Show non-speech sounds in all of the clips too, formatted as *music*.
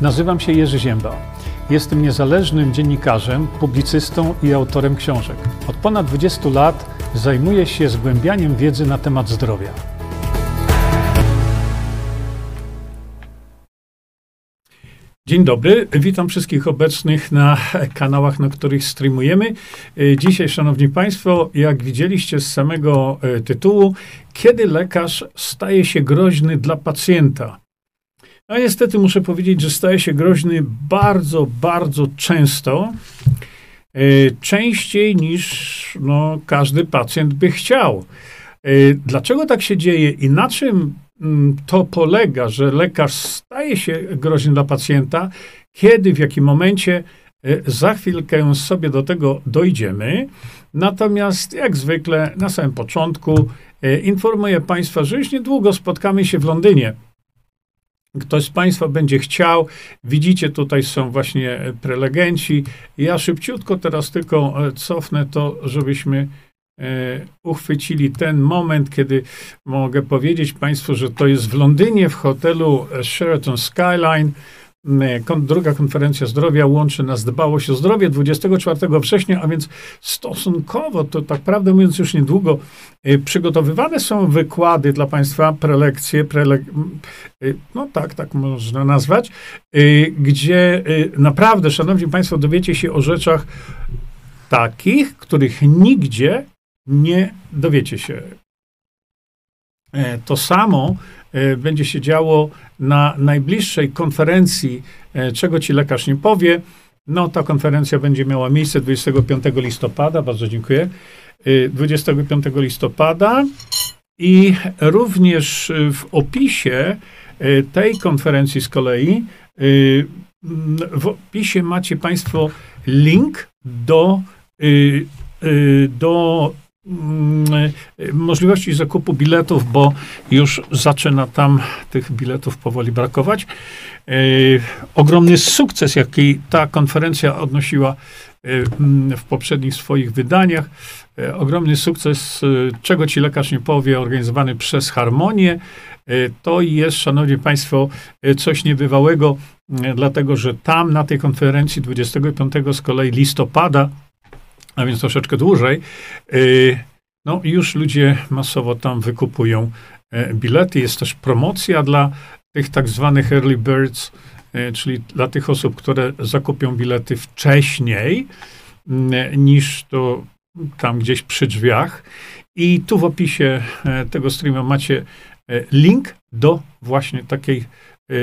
Nazywam się Jerzy Zięba. Jestem niezależnym dziennikarzem, publicystą i autorem książek. Od ponad 20 lat zajmuję się zgłębianiem wiedzy na temat zdrowia. Dzień dobry, witam wszystkich obecnych na kanałach, na których streamujemy. Dzisiaj, Szanowni Państwo, jak widzieliście z samego e, tytułu, kiedy lekarz staje się groźny dla pacjenta? No niestety muszę powiedzieć, że staje się groźny bardzo, bardzo często. E, częściej niż no, każdy pacjent by chciał. E, dlaczego tak się dzieje i na czym mm, to polega, że lekarz staje się groźny dla pacjenta, kiedy, w jakim momencie, e, za chwilkę sobie do tego dojdziemy. Natomiast, jak zwykle, na samym początku informuję Państwa, że już niedługo spotkamy się w Londynie Ktoś z Państwa będzie chciał, widzicie, tutaj są właśnie prelegenci. Ja szybciutko teraz tylko e, cofnę to, żebyśmy e, uchwycili ten moment, kiedy mogę powiedzieć Państwu, że to jest w Londynie w hotelu Sheraton Skyline. Druga konferencja zdrowia łączy nas dbałość o zdrowie 24 września, a więc stosunkowo, to tak prawdę mówiąc już niedługo, y, przygotowywane są wykłady dla Państwa, prelekcje, prele... Y, no tak, tak można nazwać, y, gdzie naprawdę, Szanowni Państwo, dowiecie się o rzeczach takich, których nigdzie nie dowiecie się. E, to samo E, będzie się działo na najbliższej konferencji, e, czego ci lekarz nie powie. No, ta konferencja będzie miała miejsce 25 listopada, bardzo dziękuję. 25 e, listopada i również w opisie tej konferencji z kolei, w opisie macie Państwo link do, do możliwości zakupu biletów, bo już zaczyna tam tych biletów powoli brakować. E, ogromny sukces, jaki ta konferencja odnosiła e, mm, w poprzednich swoich wydaniach. Ogromny sukces, czego ci lekarz nie powie, organizowany przez Harmonię. To jest, szanowni państwo, coś niebywałego, dlatego że tam na tej konferencji 25 z kolei listopada a więc troszeczkę dłużej, y, no już ludzie masowo tam wykupują e, bilety. Jest też promocja dla tych tak zwanych early birds, e, czyli dla tych osób, które zakupią bilety wcześniej niż to tam gdzieś przy drzwiach. I tu w opisie e, tego streama macie link do właśnie takiej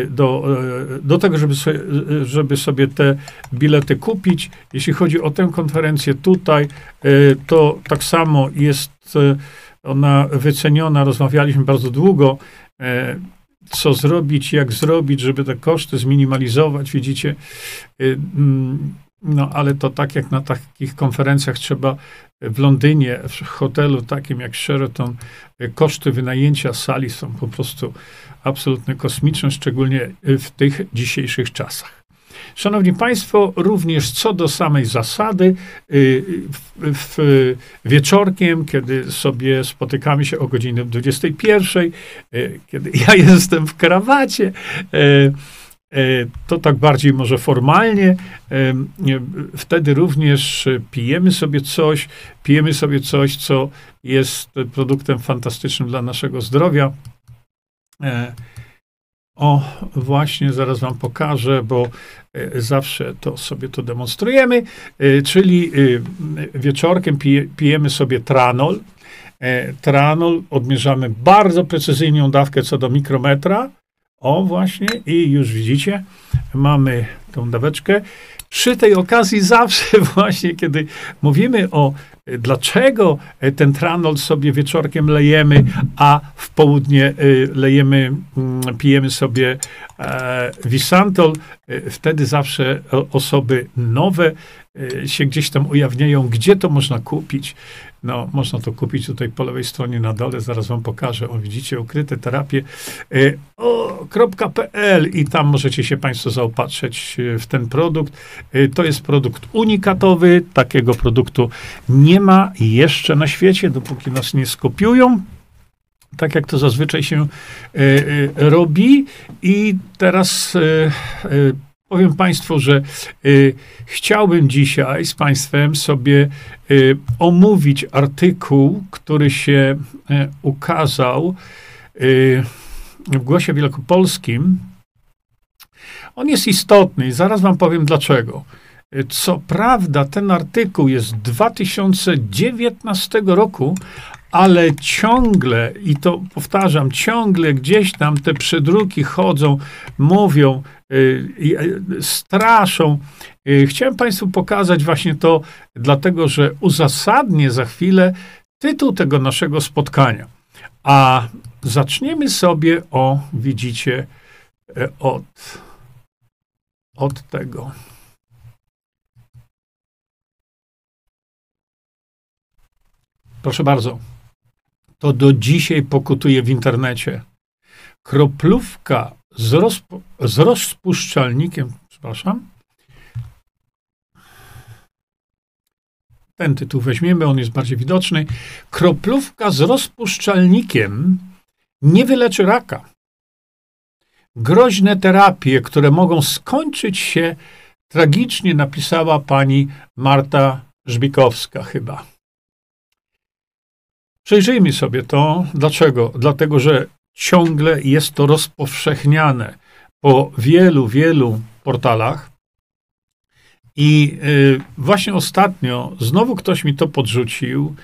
do, y, do tego, żeby sobie, żeby sobie te bilety kupić. Jeśli chodzi o tę konferencję tutaj, y, to tak samo jest ona wyceniona. Rozmawialiśmy bardzo długo, co zrobić, jak zrobić, żeby te koszty zminimalizować. Widzicie, mm, no ale to tak jak na takich konferencjach trzeba w Londynie, w hotelu takim jak Sheraton, koszty wynajęcia sali są po prostu absolutnie kosmiczne, szczególnie w tych dzisiejszych czasach. Szanowni Państwo, również co do samej zasady, y, w, w, wieczorkiem, kiedy sobie spotykamy się o godzinie 21, y, kiedy ja *laughs* jestem w krawacie, y, to tak bardziej może formalnie. Wtedy również pijemy sobie coś, pijemy sobie coś, co jest produktem fantastycznym dla naszego zdrowia. E, o, właśnie zaraz wam pokażę, bo e, zawsze to sobie to demonstrujemy, e, czyli wieczorkiem pije, pijemy sobie tranol. Tranol odmierzamy bardzo precyzyjną dawkę co do mikrometra. O, właśnie, i już widzicie, mamy tą daweczkę. Przy tej okazji *laughs* zawsze właśnie, kiedy mówimy o dlaczego ten tranol sobie wieczorkiem lejemy, a w południe y, lejemy, mm, pijemy sobie e, Visantol, y, wtedy zawsze osoby nowe się gdzieś tam ujawniają, gdzie to można kupić. No, można to kupić tutaj po lewej stronie na dole, zaraz wam pokażę. O, widzicie, ukryte terapie o.pl i tam możecie się Państwo zaopatrzyć w ten produkt. To jest produkt unikatowy, takiego produktu nie ma jeszcze na świecie, dopóki nas nie skopiują. tak jak to zazwyczaj się robi. I teraz powiem Państwu, że chciałbym dzisiaj z Państwem sobie omówić artykuł, który się ukazał w Głosie Wielkopolskim. On jest istotny i zaraz Wam powiem dlaczego. Co prawda, ten artykuł jest z 2019 roku, ale ciągle, i to powtarzam, ciągle gdzieś tam te przedruki chodzą, mówią, y, y, straszą. Y, chciałem Państwu pokazać właśnie to, dlatego że uzasadnię za chwilę tytuł tego naszego spotkania. A zaczniemy sobie o, widzicie, od, od tego. Proszę bardzo. To do dzisiaj pokutuje w internecie. Kroplówka z, z rozpuszczalnikiem, przepraszam. Ten tytuł weźmiemy, on jest bardziej widoczny. Kroplówka z rozpuszczalnikiem nie wyleczy raka. Groźne terapie, które mogą skończyć się tragicznie, napisała pani Marta Żbikowska chyba. Przejrzyjmy sobie to. Dlaczego? Dlatego, że ciągle jest to rozpowszechniane po wielu, wielu portalach. I y, właśnie ostatnio znowu ktoś mi to podrzucił.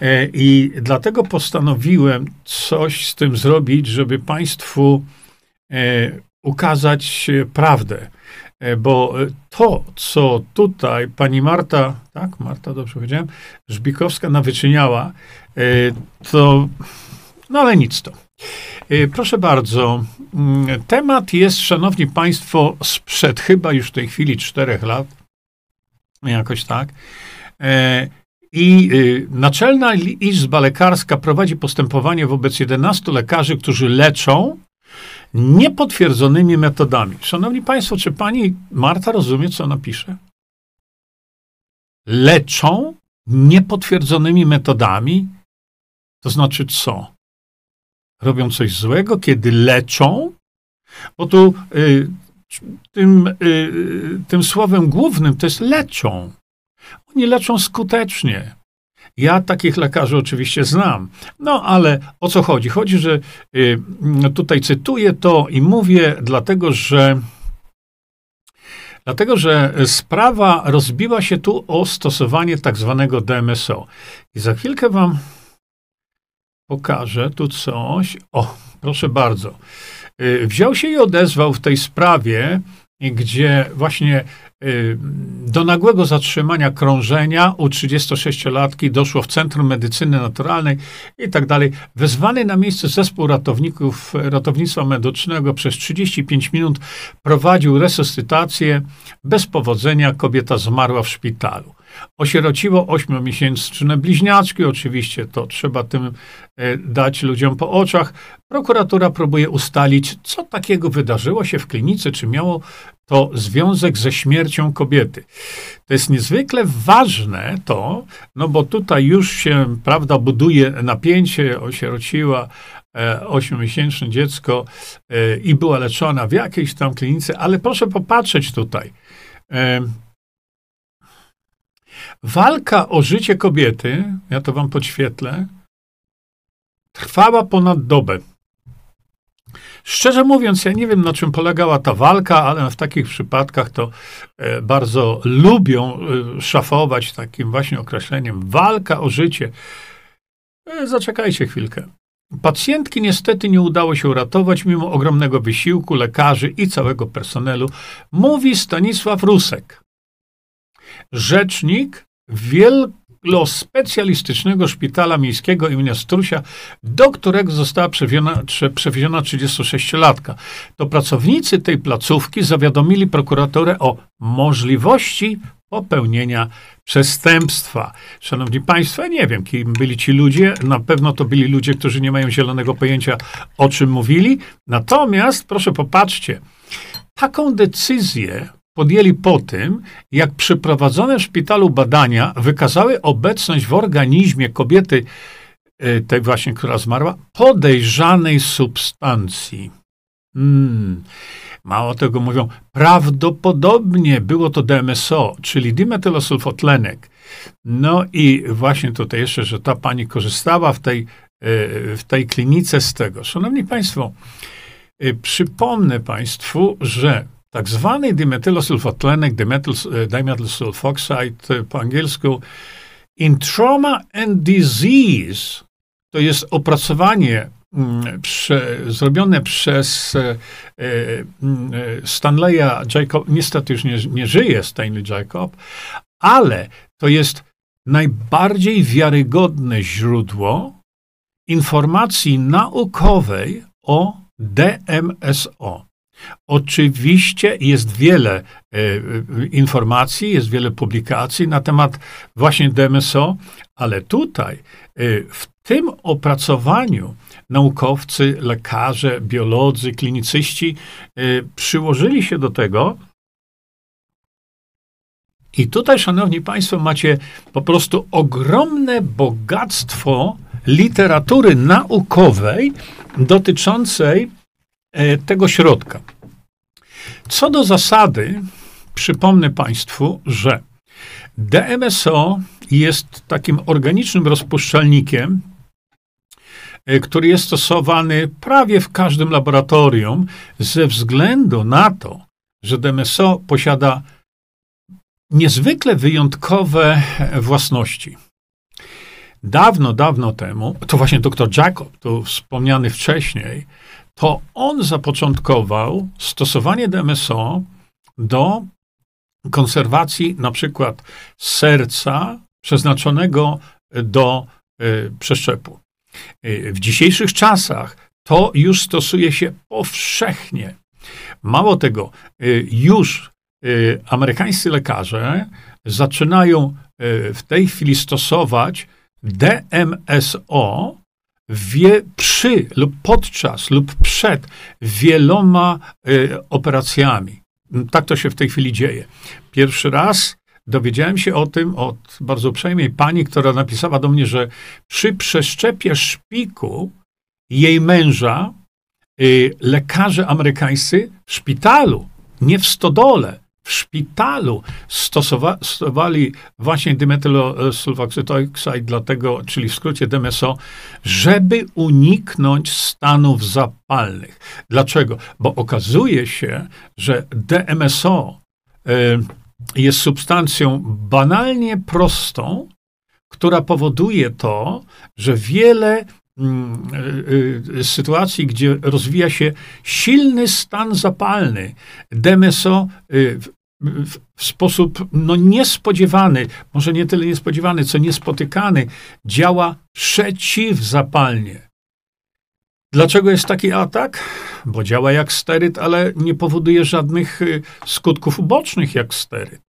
E, I dlatego postanowiłem coś z tym zrobić, żeby Państwu e, ukazać prawdę. E, bo to, co tutaj pani Marta, tak, Marta, dobrze powiedziałem, Żbikowska nawyczyniała, to, no ale nic to. Proszę bardzo, mm, temat jest, szanowni państwo, sprzed chyba już w tej chwili czterech lat, jakoś tak. I y, Naczelna Izba Lekarska prowadzi postępowanie wobec 11 lekarzy, którzy leczą niepotwierdzonymi metodami. Szanowni Państwo, czy pani Marta rozumie, co ona pisze? Leczą niepotwierdzonymi metodami? To znaczy co? Robią coś złego, kiedy leczą? Bo tu y, tym, y, tym słowem głównym to jest leczą. Oni leczą skutecznie. Ja takich lekarzy oczywiście znam. No ale o co chodzi? Chodzi, że y, tutaj cytuję to i mówię, dlatego że. Dlatego, że sprawa rozbiła się tu o stosowanie tak zwanego DMSO. I za chwilkę wam pokażę tu coś. O, proszę bardzo. Y, wziął się i odezwał w tej sprawie, gdzie właśnie Y, do nagłego zatrzymania krążenia u 36-latki doszło w Centrum Medycyny Naturalnej i tak dalej. Wezwany na miejsce zespół ratowników ratownictwa medycznego przez 35 minut prowadził resuscytację. Bez powodzenia kobieta zmarła w szpitalu. Osierociło ośmiomiesięczne bliźniaczki, oczywiście to trzeba tym e, dać ludziom po oczach. Prokuratura próbuje ustalić, co takiego wydarzyło się w klinice, czy miało to związek ze śmiercią kobiety. To jest niezwykle ważne to, no bo tutaj już się, prawda, buduje napięcie, osierociła e, ośmiomiesięczne dziecko e, i była leczona w jakiejś tam klinice, ale proszę popatrzeć tutaj. Walka o życie kobiety, ja to wam podświetlę, trwała ponad dobę. Szczerze mówiąc, ja nie wiem, na czym polegała ta walka, ale w takich przypadkach to e, bardzo lubią e, szafować takim właśnie określeniem walka o życie. E, zaczekajcie chwilkę. Pacjentki niestety nie udało się uratować mimo ogromnego wysiłku lekarzy i całego personelu, mówi Stanisław Rusek rzecznik wielospecjalistycznego szpitala miejskiego imienia Strusia, do którego została przewieziona, przewieziona 36-latka. To pracownicy tej placówki zawiadomili prokuraturę o możliwości popełnienia przestępstwa. Szanowni Państwo, nie wiem, kim byli ci ludzie. Na pewno to byli ludzie, którzy nie mają zielonego pojęcia, o czym mówili. Natomiast, proszę popatrzcie, taką decyzję podjęli po tym, jak przeprowadzone w szpitalu badania wykazały obecność w organizmie kobiety y, tej właśnie, która zmarła, podejrzanej substancji. Hmm. Mało tego mówią, prawdopodobnie było to DMSO, czyli dimetylosulfotlenek. No i właśnie tutaj jeszcze, że ta pani korzystała w tej, w tej klinice z tego. Szanowni Państwo, przypomnę Państwu, że tak zwany dimetylosulfotlenek, dimetylsulfoxide po angielsku, in trauma and disease, to jest opracowanie mm, Prze, zrobione przez e, e, Stanleya Jacob, niestety już nie, nie żyje Stanley Jacob, ale to jest najbardziej wiarygodne źródło informacji naukowej o DMSO. Oczywiście jest wiele e, informacji, jest wiele publikacji na temat właśnie DMSO, ale tutaj e, w tym opracowaniu naukowcy, lekarze, biolodzy, klinicyści e, przyłożyli się do tego. I tutaj, szanowni państwo, macie po prostu ogromne bogactwo literatury naukowej dotyczącej E, tego środka. Co do zasady, przypomnę Państwu, że DMSO jest takim organicznym rozpuszczalnikiem, e, który jest stosowany prawie w każdym laboratorium ze względu na to, że DMSO posiada niezwykle wyjątkowe własności. Dawno, dawno temu, to właśnie dr Jacob, tu wspomniany wcześniej, to on zapoczątkował stosowanie DMSO do konserwacji na przykład serca przeznaczonego do y, przeszczepu. Y, w dzisiejszych czasach to już stosuje się powszechnie. Mało tego, y, już amerykańscy lekarze zaczynają w tej chwili stosować DMSO wie przy lub podczas lub przed wieloma y, operacjami. Tak to się w tej chwili dzieje. Pierwszy raz dowiedziałem się o tym od bardzo uprzejmej pani, która napisała do mnie, że przy przeszczepie szpiku jej męża y, lekarze amerykańscy w szpitalu, nie w stodole, w szpitalu stosowa- stosowali właśnie dimetylosulfoxytoxide, dlatego, czyli w skrócie DMSO, żeby uniknąć stanów zapalnych. Dlaczego? Bo okazuje się, że DMSO y, jest substancją banalnie prostą, która powoduje to, że wiele Mm, y, y, sytuacji, gdzie rozwija się silny stan zapalny, DMSO y, w, sposób no, niespodziewany, może nie tyle niespodziewany, co niespotykany, działa przeciwzapalnie. Dlaczego jest taki atak? Bo działa jak steryt, ale nie powoduje żadnych skutków ubocznych jak steryt.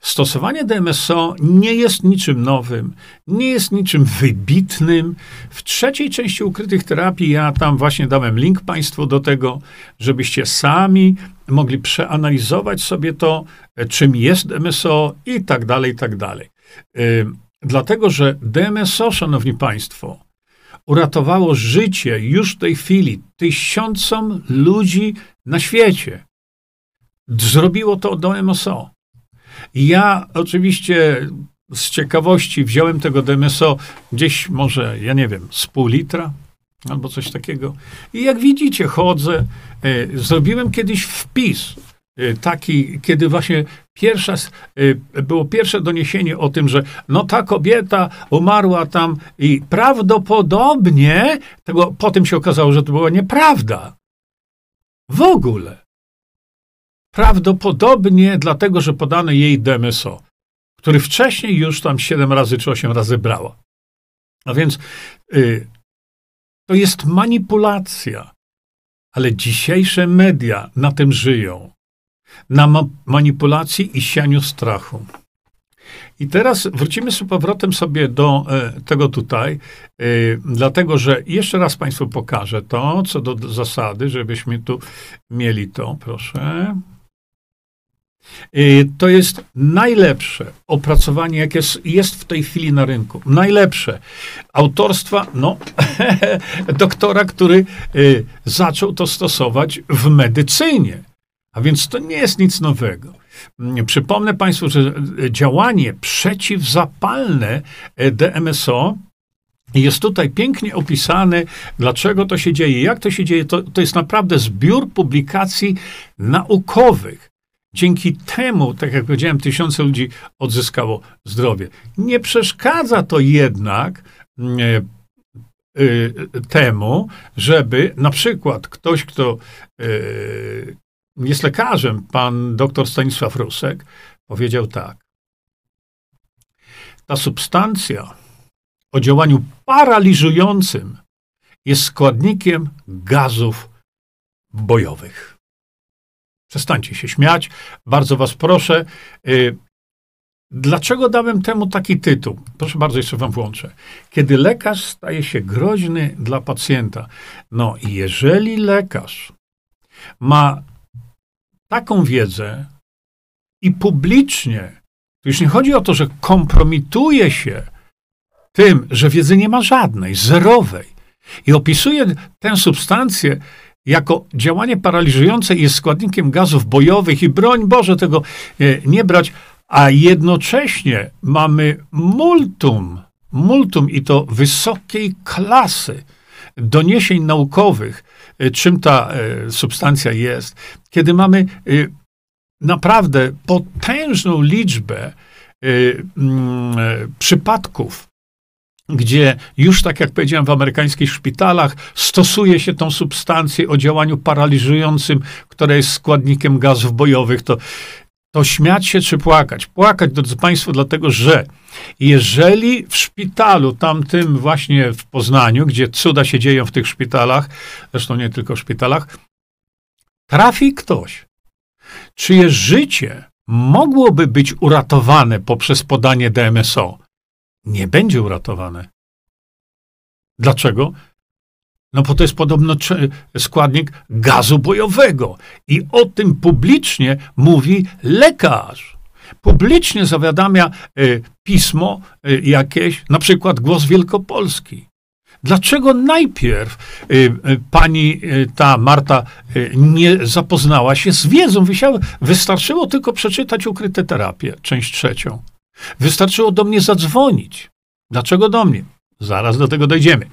Stosowanie DMSO nie jest niczym nowym, nie jest niczym wybitnym. W trzeciej części ukrytych terapii ja tam właśnie dałem link Państwu do tego, żebyście sami mogli przeanalizować sobie to, czym jest DMSO i tak dalej, i tak dalej. Dlatego, że DMSO, szanowni Państwo, uratowało życie już w tej chwili tysiącom ludzi na świecie. Zrobiło to DMSO. Ja oczywiście z ciekawości wziąłem tego DMSO gdzieś może, ja nie wiem, z pół litra albo coś takiego. I jak widzicie, chodzę. E, zrobiłem kiedyś wpis e, taki, kiedy właśnie pierwsza, e, było pierwsze doniesienie o tym, że no ta kobieta umarła tam i prawdopodobnie, tego potem się okazało, że to była nieprawda. W ogóle. Prawdopodobnie dlatego, że podano jej DMSO, który wcześniej już tam 7 razy czy 8 razy brała. A więc y, to jest manipulacja. Ale dzisiejsze media na tym żyją. Na ma manipulacji i sianiu strachu. I teraz wrócimy z powrotem sobie do e, tego tutaj, e, dlatego że jeszcze raz Państwu pokażę to, co do zasady, żebyśmy tu mieli to, proszę. Y, to jest najlepsze opracowanie, jakie jest w tej chwili na rynku. Najlepsze. Autorstwa, no, *laughs* doktora, który y, zaczął to stosować w medycynie. A więc to nie jest nic nowego. Mm, przypomnę Państwu, że działanie przeciwzapalne DMSO jest tutaj pięknie opisane, dlaczego to się dzieje, jak to się dzieje. To, to jest naprawdę zbiór publikacji naukowych. Dzięki temu, tak jak powiedziałem, tysiące ludzi odzyskało zdrowie. Nie przeszkadza to jednak e, e, temu, żeby na przykład ktoś, kto e, jest lekarzem, pan dr Stanisław Rusek, powiedział tak. Ta substancja o działaniu paraliżującym jest składnikiem gazów bojowych. Przestańcie się śmiać. Bardzo was proszę. Y, dlaczego dałem temu taki tytuł? Proszę bardzo, jeszcze wam włączę. Kiedy lekarz staje się groźny dla pacjenta. No i jeżeli lekarz ma taką wiedzę i publicznie, to już nie chodzi o to, że kompromituje się tym, że wiedzy nie ma żadnej, zerowej, i opisuje tę substancję jako działanie paraliżujące jest składnikiem gazów bojowych i broń Boże tego e, nie brać, a jednocześnie mamy multum, multum i to wysokiej klasy doniesień naukowych, e, czym ta e, substancja jest, kiedy mamy naprawdę potężną liczbę przypadków gdzie już tak jak powiedziałem w amerykańskich szpitalach stosuje się tą substancję o działaniu paraliżującym, która jest składnikiem gazów bojowych, to, to śmiać się czy płakać? Płakać, drodzy Państwo, dlatego że jeżeli w szpitalu, tamtym właśnie w Poznaniu, gdzie cuda się dzieją w tych szpitalach, zresztą nie tylko w szpitalach, trafi ktoś, czyje życie mogłoby być uratowane poprzez podanie DMSO, nie będzie uratowane. Dlaczego? No bo to jest podobno składnik gazu bojowego. I o tym publicznie mówi lekarz. Publicznie zawiadamia y, pismo y, jakieś, na przykład Głos Wielkopolski. Dlaczego najpierw y, pani ta Marta nie zapoznała się z wiedzą? Wystarczyło tylko przeczytać Ukryte terapie, część trzecią. Wystarczyło do mnie zadzwonić. Dlaczego do mnie? Zaraz do tego dojdziemy.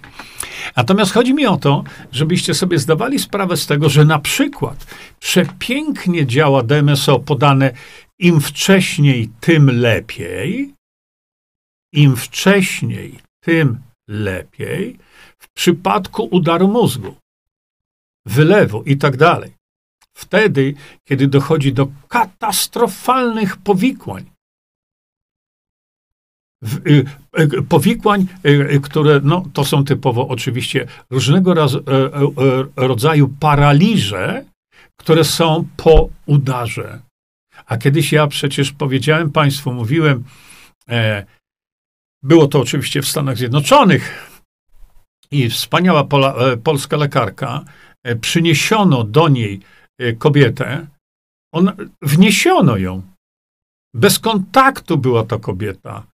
Natomiast chodzi mi o to, żebyście sobie zdawali sprawę z tego, że na przykład przepięknie działa DMSO podane im wcześniej, tym lepiej. Im wcześniej, tym lepiej. W przypadku udaru mózgu, wylewu i tak dalej. Wtedy, kiedy dochodzi do katastrofalnych powikłań, powikłań, y, które no, to są typowo oczywiście różnego e, e, e, rodzaju paraliże, które są po udarze. A kiedyś ja przecież powiedziałem Państwu, mówiłem, było to oczywiście w Stanach Zjednoczonych i wspaniała pola, polska lekarka, przyniesiono do niej kobietę, on, wniesiono ją. Bez kontaktu była to kobieta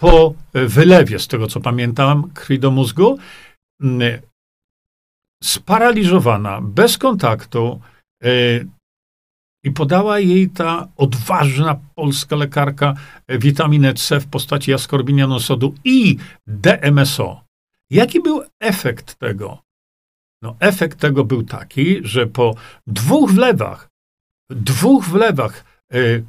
po wylewie, z tego co pamiętam, krwi do mózgu, mm, sparaliżowana, bez kontaktu, y, i podała jej ta odważna polska lekarka y, witaminę C w postaci askorbinianu sodu i DMSO. Jaki był efekt tego? No, efekt tego był taki, że po dwóch wlewach, dwóch wlewach y,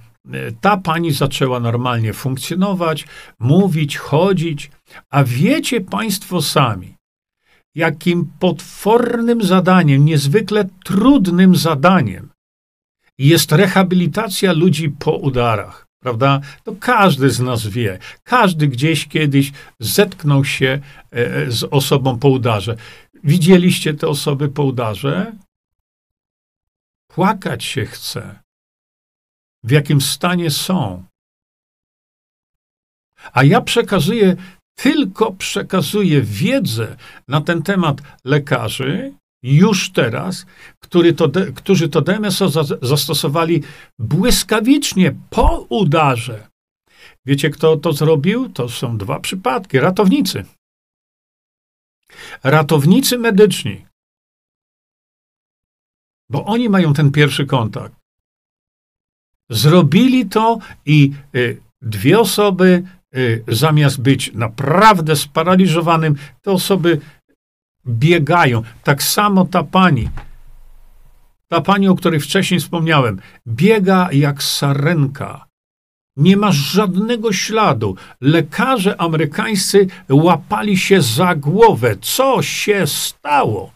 ta pani zaczęła normalnie funkcjonować, mówić, chodzić, a wiecie Państwo sami, jakim potwornym zadaniem, niezwykle trudnym zadaniem jest rehabilitacja ludzi po udarach. Prawda? To każdy z nas wie. Każdy gdzieś kiedyś zetknął się e, z osobą po udarze. Widzieliście te osoby po udarze? Płakać się chce w jakim stanie są. A ja przekazuję, tylko przekazuję wiedzę na ten temat lekarzy, już teraz, który to, którzy to DMSO za, zastosowali błyskawicznie po udarze. Wiecie, kto to zrobił? To są dwa przypadki. Ratownicy. Ratownicy medyczni. Bo oni mają ten pierwszy kontakt. Zrobili to i y, dwie osoby, y, zamiast być naprawdę sparaliżowanym, te osoby biegają. Tak samo ta pani, ta pani, o której wcześniej wspomniałem, biega jak sarenka. Nie ma żadnego śladu. Lekarze amerykańscy łapali się za głowę. Co się stało?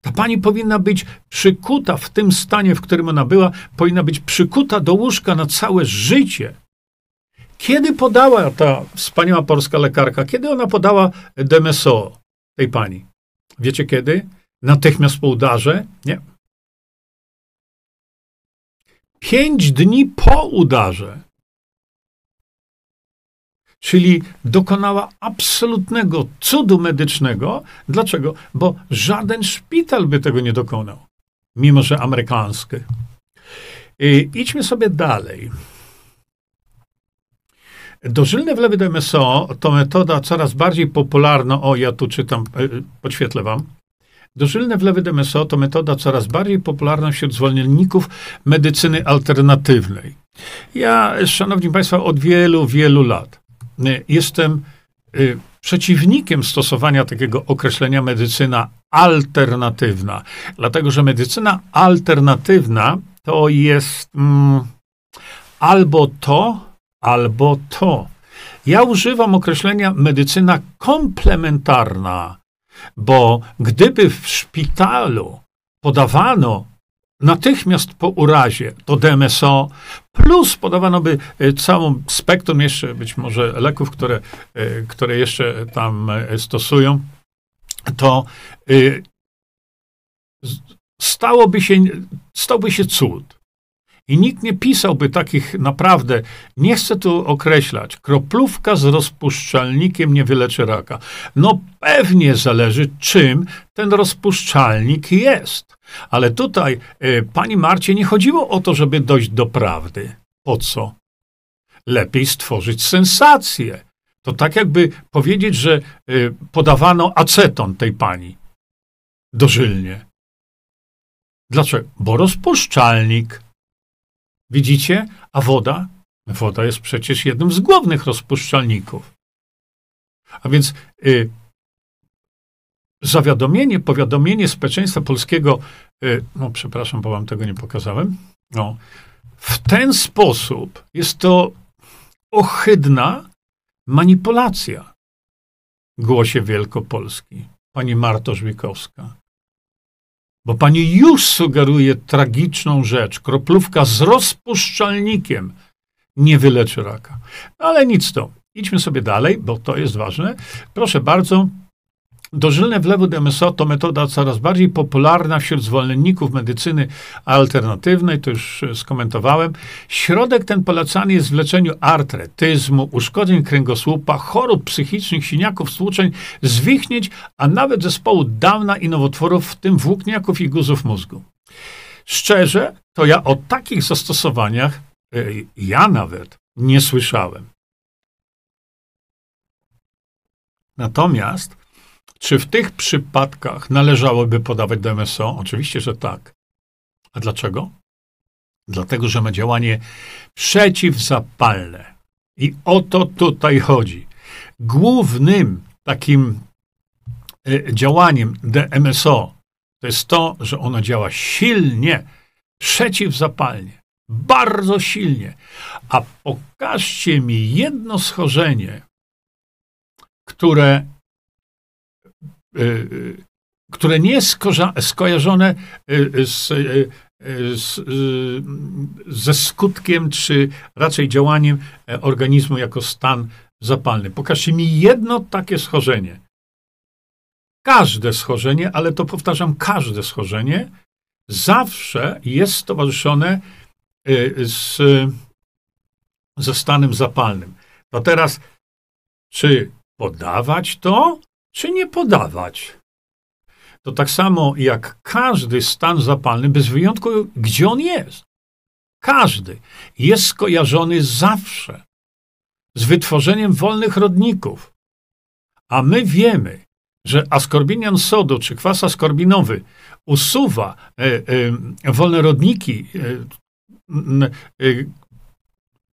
Ta pani powinna być przykuta w tym stanie, w którym ona była, powinna być przykuta do łóżka na całe życie. Kiedy podała ta wspaniała polska lekarka, kiedy ona podała DMSO tej pani? Wiecie kiedy? Natychmiast po udarze? Nie. Pięć dni po udarze. Czyli dokonała absolutnego cudu medycznego. Dlaczego? Bo żaden szpital by tego nie dokonał, mimo że amerykański. I idźmy sobie dalej. Dożylne wlewy DMSO to metoda coraz bardziej popularna. O, ja tu czytam, e, podświetlę wam. Dożylne wlewy DMSO to metoda coraz bardziej popularna wśród zwolenników medycyny alternatywnej. Ja, szanowni państwo, od wielu, wielu lat jestem e, przeciwnikiem stosowania takiego określenia medycyna alternatywna, dlatego że medycyna alternatywna to jest mm, albo to, albo to. Ja używam określenia medycyna komplementarna, bo gdyby w szpitalu podawano natychmiast po urazie to DMSO, plus podawano by e, całą spektrum jeszcze być może leków, które, e, które jeszcze tam e, stosują, to stałoby się, stałby się cud. I nikt nie pisałby takich naprawdę, nie chcę tu określać, kroplówka z rozpuszczalnikiem nie wyleczy raka. No pewnie zależy, czym ten rozpuszczalnik jest. Ale tutaj, y, pani Marcie, nie chodziło o to, żeby dojść do prawdy. Po co? Lepiej stworzyć sensację. To tak jakby powiedzieć, że y, podawano aceton tej pani dożylnie. Dlaczego? Bo rozpuszczalnik Widzicie? A woda? Woda jest przecież jednym z głównych rozpuszczalników. A więc y, zawiadomienie, powiadomienie społeczeństwa polskiego, y, no przepraszam, bo wam tego nie pokazałem, no, w ten sposób jest to ohydna manipulacja. Głosie Wielkopolski, pani Marto Żwikowska. Bo pani już sugeruje tragiczną rzecz. Kroplówka z rozpuszczalnikiem nie wyleczy raka. Ale nic to. Idźmy sobie dalej, bo to jest ważne. Proszę bardzo, Dożylne wlewu DMSO to metoda coraz bardziej popularna wśród zwolenników medycyny alternatywnej, to już skomentowałem. Środek ten polecany jest w leczeniu artretyzmu, uszkodzeń kręgosłupa, chorób psychicznych, siniaków, stłuczeń, zwichnięć, a nawet zespołu Downa i nowotworów, w tym włókniaków i guzów mózgu. Szczerze, to ja o takich zastosowaniach, e, ja nawet nie słyszałem. Natomiast czy w tych przypadkach należałoby podawać DMSO? Oczywiście, że tak. A dlaczego? Dlatego, że ma działanie przeciwzapalne. I o to tutaj chodzi. Głównym takim e, działaniem DMSO to jest to, że ono działa silnie, przeciwzapalnie, bardzo silnie. A pokażcie mi jedno schorzenie, które które nie jest skojarzone y, z, z, ze skutkiem, czy raczej działaniem e, organizmu jako stan zapalny. Pokażcie mi jedno takie schorzenie. Każde schorzenie, ale to powtarzam, każde schorzenie zawsze jest towarzyszone z, ze stanem zapalnym. To teraz, czy podawać to, czy nie podawać? to tak samo jak każdy stan zapalny, bez wyjątku, gdzie on jest. Każdy jest skojarzony zawsze z wytworzeniem wolnych rodników. A my wiemy, że askorbinian sodu czy kwas askorbinowy usuwa e, e, wolne rodniki e, e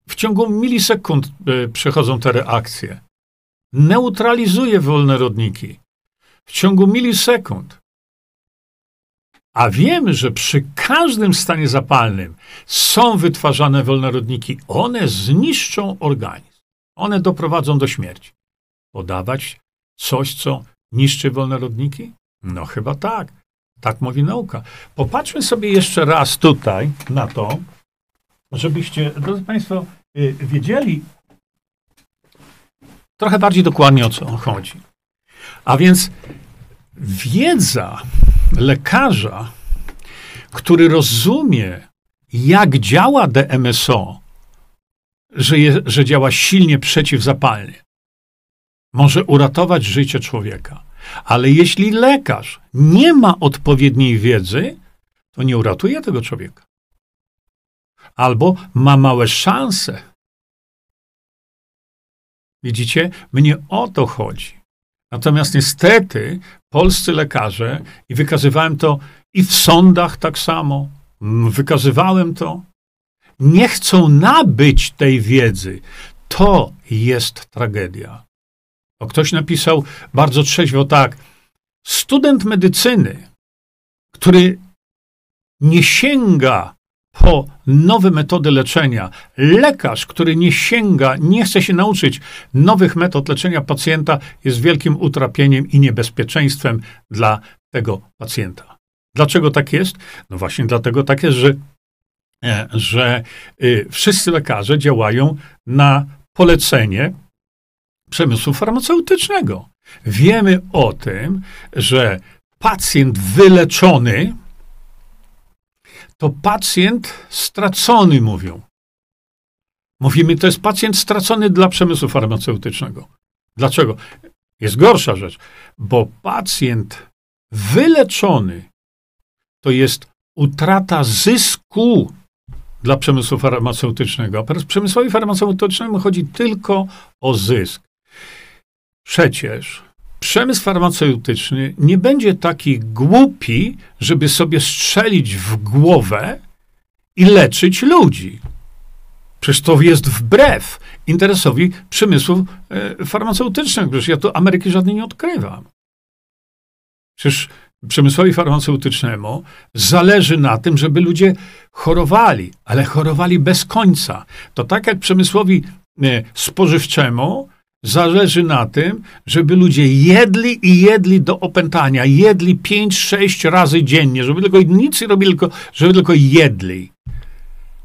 w ciągu milisekund e, przechodzą te reakcje. Neutralizuje wolne rodniki w ciągu milisekund. A wiemy, że przy każdym stanie zapalnym są wytwarzane wolne rodniki. One zniszczą organizm. One doprowadzą do śmierci. Podawać coś, co niszczy wolne rodniki? No chyba tak. Tak mówi nauka. Popatrzmy sobie jeszcze raz tutaj na to, żebyście, drodzy Państwo, y, wiedzieli trochę bardziej dokładnie o co chodzi. A więc wiedza lekarza, który rozumie, jak działa DMSO, że, je, że działa silnie przeciwzapalnie, może uratować życie człowieka. Ale jeśli lekarz nie ma odpowiedniej wiedzy, to nie uratuje tego człowieka. Albo ma małe szanse. Widzicie? Mnie o to chodzi. Natomiast niestety polscy lekarze, i wykazywałem to i w sądach tak samo, wykazywałem to, nie chcą nabyć tej wiedzy. To jest tragedia. O, ktoś napisał bardzo trzeźwo tak. Student medycyny, który nie sięga po nowe metody leczenia, lekarz, który nie sięga, nie chce się nauczyć nowych metod leczenia pacjenta, jest wielkim utrapieniem i niebezpieczeństwem dla tego pacjenta. Dlaczego tak jest? No właśnie dlatego tak jest, że, e, że y, wszyscy lekarze działają na polecenie przemysłu farmaceutycznego. Wiemy o tym, że pacjent wyleczony to pacjent stracony, mówią. Mówimy, to jest pacjent stracony dla przemysłu farmaceutycznego. Dlaczego? Jest gorsza rzecz, bo pacjent wyleczony to jest utrata zysku dla przemysłu farmaceutycznego. A przemysłowi farmaceutycznemu chodzi tylko o zysk. Przecież przemysł farmaceutyczny nie będzie taki głupi, żeby sobie strzelić w głowę i leczyć ludzi. Przecież to jest wbrew interesowi przemysłu e, farmaceutycznego. Przecież ja tu Ameryki żadnej nie odkrywam. Przecież przemysłowi farmaceutycznemu zależy na tym, żeby ludzie chorowali, ale chorowali bez końca. To tak jak przemysłowi e, spożywczemu zależy na tym, żeby ludzie jedli i jedli do opętania, jedli 5-6 razy dziennie, żeby tylko nic nie robili, tylko, żeby tylko jedli.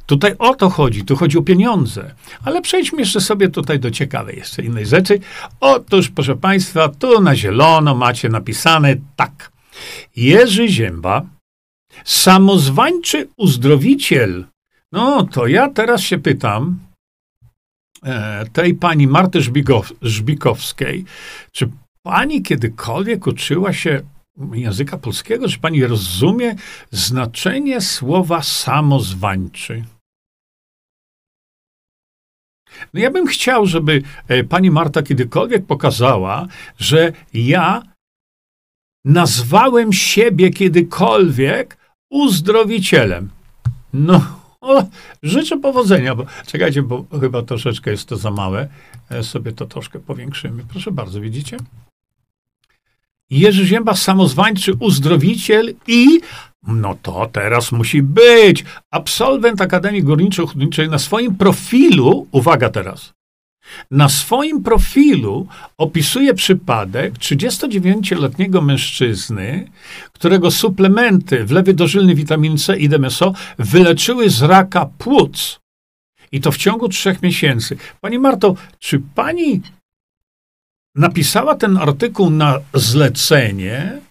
Tutaj o to chodzi, tu chodzi o pieniądze. Ale przejdźmy jeszcze sobie tutaj do ciekawej jeszcze innej rzeczy. Otóż, proszę Państwa, tu na zielono macie napisane tak. Jerzy Zięba, samozwańczy uzdrowiciel. No to ja teraz się pytam, tej pani Marty Żbikow, Żbikowskiej, czy pani kiedykolwiek uczyła się języka polskiego? Czy pani rozumie znaczenie słowa samozwańczy? No ja bym chciał, żeby e, pani Marta kiedykolwiek pokazała, że ja nazwałem siebie kiedykolwiek uzdrowicielem. No, o, życzę powodzenia, bo czekajcie, bo chyba troszeczkę jest to za małe. E, sobie to troszkę powiększymy. Proszę bardzo, widzicie? Jerzy Zięba, samozwańczy uzdrowiciel i no to teraz musi być absolwent Akademii Górniczo-Hutniczej na swoim profilu, uwaga teraz, na swoim profilu opisuje przypadek 39-letniego mężczyzny, którego suplementy wlewy dożylny witamin C i DMSO wyleczyły z raka płuc. I to w ciągu trzech miesięcy. Pani Marto, czy pani napisała ten artykuł na zlecenie,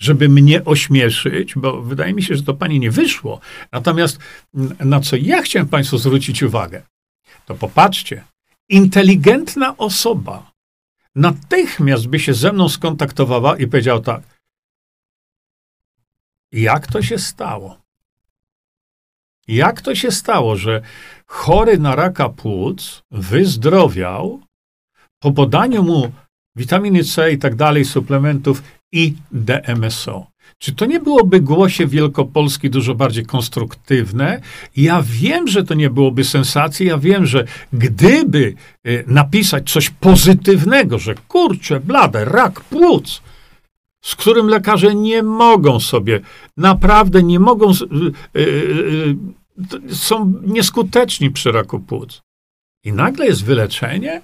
żeby mnie ośmieszyć, bo wydaje mi się, że to pani nie wyszło. Natomiast na co ja chciałem państwu zwrócić uwagę, to popatrzcie, inteligentna osoba natychmiast by się ze mną skontaktowała i powiedziała tak, jak to się stało? Jak to się stało, że chory na raka płuc wyzdrowiał po podaniu mu witaminy C i tak dalej, suplementów i DMSO? Czy to nie byłoby głosie Wielkopolski dużo bardziej konstruktywne? Ja wiem, że to nie byłoby sensacji, ja wiem, że gdyby y, napisać coś pozytywnego, że kurczę, blade, rak płuc, z którym lekarze nie mogą sobie, naprawdę nie mogą, yy, yy, są nieskuteczni przy raku płuc. I nagle jest wyleczenie?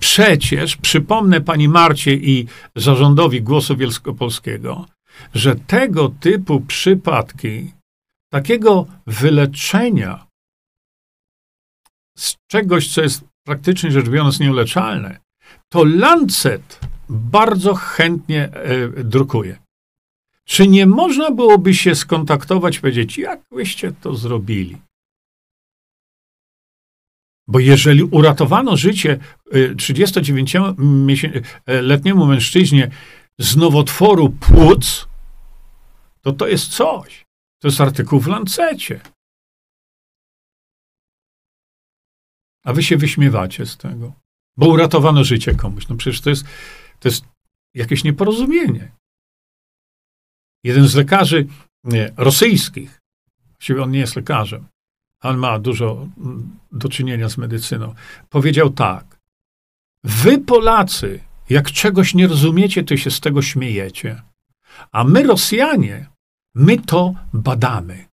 Przecież, przypomnę pani Marcie i zarządowi Głosu Wielkopolskiego, że tego typu przypadki, takiego wyleczenia z czegoś, co jest praktycznie rzecz biorąc nieuleczalne, to Lancet bardzo chętnie e, drukuje. Czy nie można byłoby się skontaktować powiedzieć, jak byście to zrobili? Bo jeżeli uratowano życie 39-letniemu e, mężczyźnie z nowotworu płuc, to to jest coś. To jest artykuł w Lancecie. A wy się wyśmiewacie z tego, bo uratowano życie komuś. No przecież to jest, to jest jakieś nieporozumienie. Jeden z lekarzy nie, rosyjskich, właściwie on nie jest lekarzem, ale ma dużo mm, do czynienia z medycyną, powiedział tak: Wy, Polacy, jak czegoś nie rozumiecie, to się z tego śmiejecie. A my, Rosjanie, my to badamy.